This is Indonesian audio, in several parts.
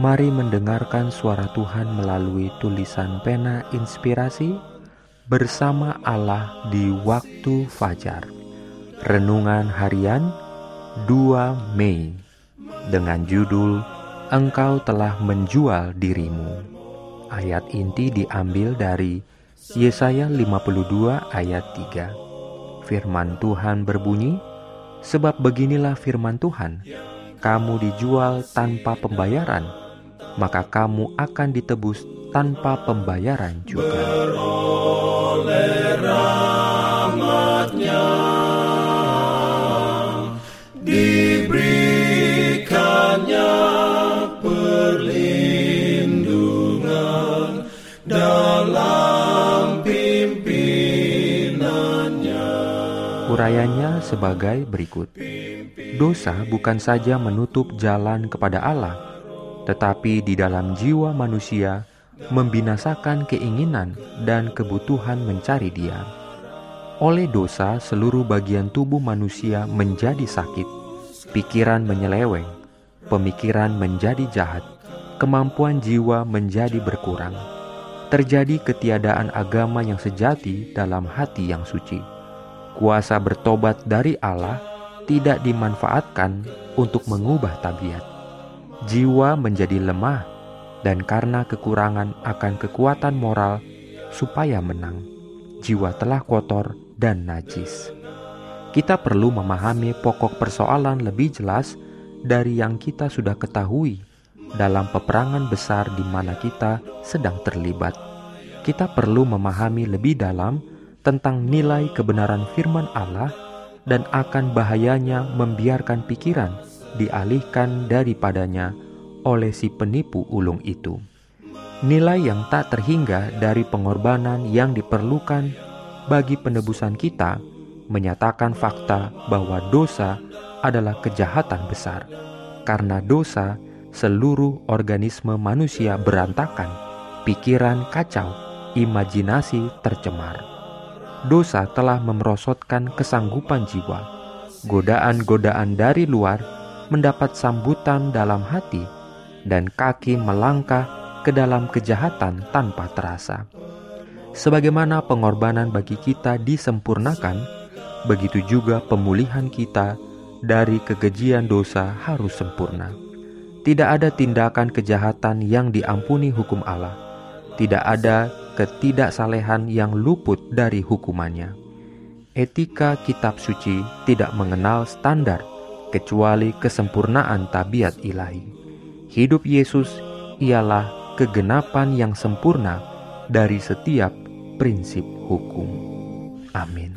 Mari mendengarkan suara Tuhan melalui tulisan pena inspirasi bersama Allah di waktu fajar. Renungan harian 2 Mei dengan judul Engkau telah menjual dirimu. Ayat inti diambil dari Yesaya 52 ayat 3. Firman Tuhan berbunyi, Sebab beginilah firman Tuhan, kamu dijual tanpa pembayaran, maka kamu akan ditebus tanpa pembayaran juga. Beroleh rahmatnya, diberikannya perlindungan dalam pimpinannya. Urayanya sebagai berikut. Dosa bukan saja menutup jalan kepada Allah, tetapi di dalam jiwa manusia membinasakan keinginan dan kebutuhan mencari Dia. Oleh dosa, seluruh bagian tubuh manusia menjadi sakit, pikiran menyeleweng, pemikiran menjadi jahat, kemampuan jiwa menjadi berkurang. Terjadi ketiadaan agama yang sejati dalam hati yang suci. Kuasa bertobat dari Allah tidak dimanfaatkan untuk mengubah tabiat jiwa menjadi lemah, dan karena kekurangan akan kekuatan moral, supaya menang, jiwa telah kotor dan najis. Kita perlu memahami pokok persoalan lebih jelas dari yang kita sudah ketahui dalam peperangan besar di mana kita sedang terlibat. Kita perlu memahami lebih dalam tentang nilai kebenaran firman Allah dan akan bahayanya membiarkan pikiran dialihkan daripadanya oleh si penipu ulung itu. Nilai yang tak terhingga dari pengorbanan yang diperlukan bagi penebusan kita menyatakan fakta bahwa dosa adalah kejahatan besar. Karena dosa, seluruh organisme manusia berantakan, pikiran kacau, imajinasi tercemar. Dosa telah memerosotkan kesanggupan jiwa. Godaan-godaan dari luar mendapat sambutan dalam hati, dan kaki melangkah ke dalam kejahatan tanpa terasa. Sebagaimana pengorbanan bagi kita disempurnakan, begitu juga pemulihan kita dari kekejian dosa harus sempurna. Tidak ada tindakan kejahatan yang diampuni hukum Allah. Tidak ada ketidaksalehan yang luput dari hukumannya. Etika kitab suci tidak mengenal standar kecuali kesempurnaan tabiat ilahi. Hidup Yesus ialah kegenapan yang sempurna dari setiap prinsip hukum. Amin.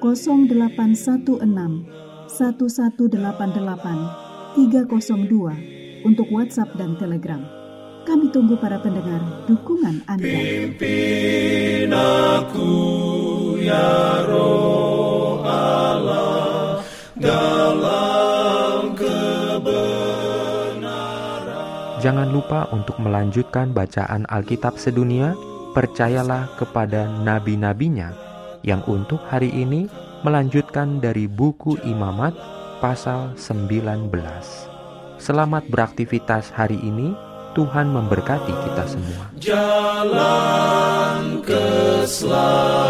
0816 1188 302 untuk WhatsApp dan Telegram. Kami tunggu para pendengar dukungan Anda. Pimpin aku ya roh Allah dalam kebenaran. Jangan lupa untuk melanjutkan bacaan Alkitab sedunia. Percayalah kepada nabi-nabinya yang untuk hari ini melanjutkan dari buku Imamat pasal 19. Selamat beraktivitas hari ini. Tuhan memberkati kita semua. Jalan ke selamat.